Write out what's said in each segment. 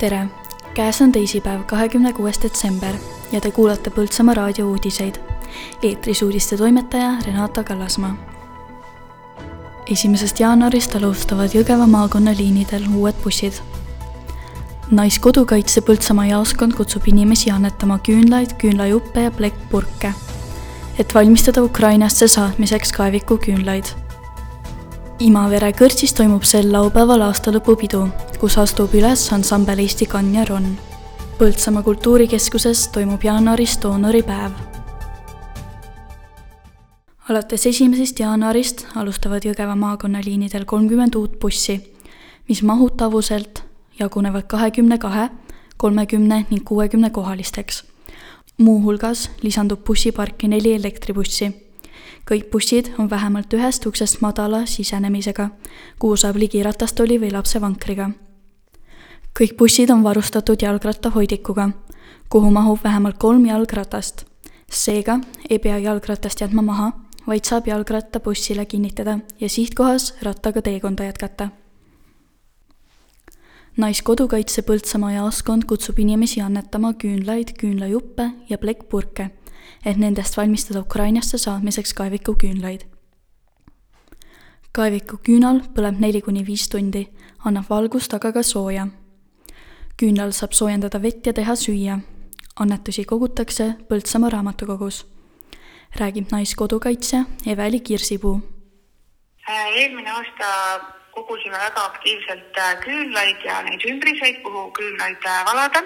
tere, käes on teisipäev, kahekümne kuues detsember ja te kuulate Põltsamaa raadio uudiseid. eetris uudiste toimetaja Renata Kallasmaa. esimesest jaanuarist alustavad Jõgeva maakonna liinidel uued bussid. naiskodukaitse Põltsamaa jaoskond kutsub inimesi annetama küünlaid, küünlajuppe ja plekkpurke, et valmistada Ukrainasse saatmiseks kaevikuküünlaid Imavere kõrtsis toimub sel laupäeval aastalõpupidu, kus astub üles ansambel Eesti Kann ja Ron. Põltsamaa kultuurikeskuses toimub jaanuaris doonoripäev. alates esimesest jaanuarist alustavad Jõgeva maakonnaliinidel kolmkümmend uut bussi, mis mahutavuselt jagunevad kahekümne kahe, kolmekümne ning kuuekümne kohalisteks. muuhulgas lisandub bussiparki neli elektribussi kõik bussid on vähemalt ühest uksest madala sisenemisega, kuhu saab ligi ratastoli või lapsevankriga. Kõik bussid on varustatud jalgrattahoidikuga, kuhu mahub vähemalt kolm jalgratast. seega ei pea jalgratast jätma maha, vaid saab jalgratta bussile kinnitada ja sihtkohas rattaga teekonda jätkata naiskodukaitse Põltsamaa jaoskond kutsub inimesi annetama küünlaid, küünlajuppe ja plekkpurke et nendest valmistada Ukrainasse saatmiseks kaevikuküünlaid. kaevikuküünal põleb neli kuni viis tundi, annab valgust, aga ka sooja. Küünlal saab soojendada vett ja teha süüa. annetusi kogutakse Põltsamaa raamatukogus. räägib naiskodukaitsja Eveli Kirsipuu. Äh, eelmine aasta kogusime väga aktiivselt äh, küünlaid ja neid ümbriseid, kuhu küünlaid äh, valada,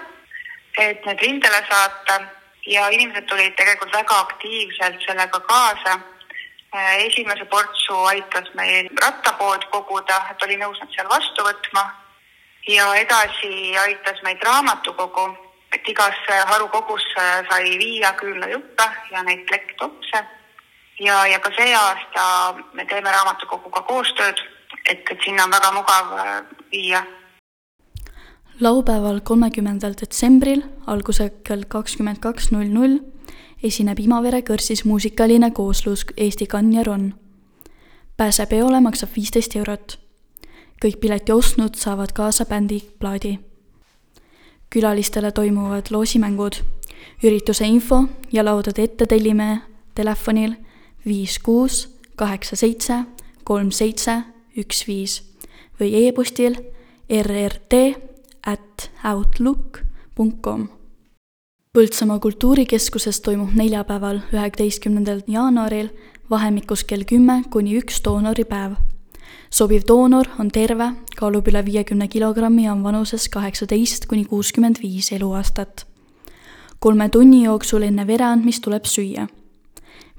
et need rindele saata ja inimesed tulid tegelikult väga aktiivselt sellega kaasa. Esimese portsu aitas meil rattapood koguda, et oli nõus nad seal vastu võtma ja edasi aitas meid raamatukogu, et igasse harukogusse sai viia küünlajuppe ja neid plekktopse. ja, ja ka see aasta me teeme raamatukoguga koostööd, et, et sinna on väga mugav äh, viia laupäeval, kolmekümnendal detsembril algusega kell kakskümmend kaks null null esineb Imavere kõrtsis muusikaline kooslus Eesti Kann ja Ron. pääsepeole maksab viisteist eurot. Kõik pileti ostnud saavad kaasa bändi plaadi. külalistele toimuvad loosimängud. ürituse info ja laudade ette tellime telefonil viis kuus kaheksa seitse kolm seitse üks viis või e-postil rrt at outlook.com. Põltsamaa kultuurikeskuses toimub neljapäeval, üheksateistkümnendal jaanuaril vahemikus kell kümme kuni üks doonoripäev. Sobiv doonor on terve, kaalub üle viiekümne kilogrammi ja on vanuses kaheksateist kuni kuuskümmend viis eluaastat. kolme tunni jooksul enne vere andmist tuleb süüa.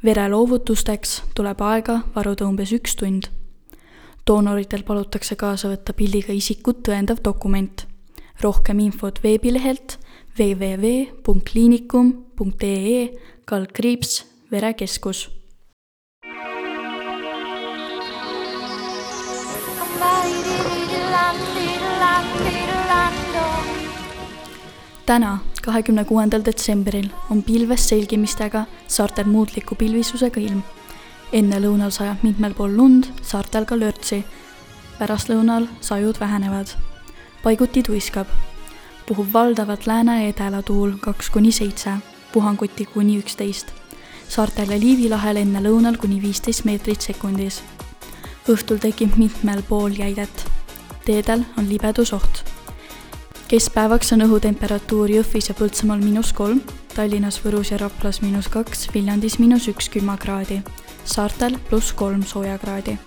vere loovutusteks tuleb aega varuda umbes üks tund doonoritel palutakse kaasa võtta pildiga isikut tõendav dokument rohkem infot veebilehelt www.kliinikum.ee kaldkriips verekeskus. Täna, kahekümne kuuendal detsembril on pilves selgimistega saartel muutliku pilvisusega ilm. ennelõunal sajab mitmel pool lund, saartel ka lörtsi. pärastlõunal sajud vähenevad paiguti tuiskab. puhub valdavalt lääne-edela tuul kaks kuni seitse, puhanguti kuni üksteist. saartel ja Liivi lahel enne lõunal kuni viisteist meetrit sekundis. õhtul tekib mitmel pool jäidet. teedel on libedusoht. Keskpäevaks on õhutemperatuur Jõhvis ja Põltsamaal miinus kolm, Tallinnas, Võrus ja Raplas miinus kaks, Viljandis miinus üks külmakraadi, saartel pluss kolm soojakraadi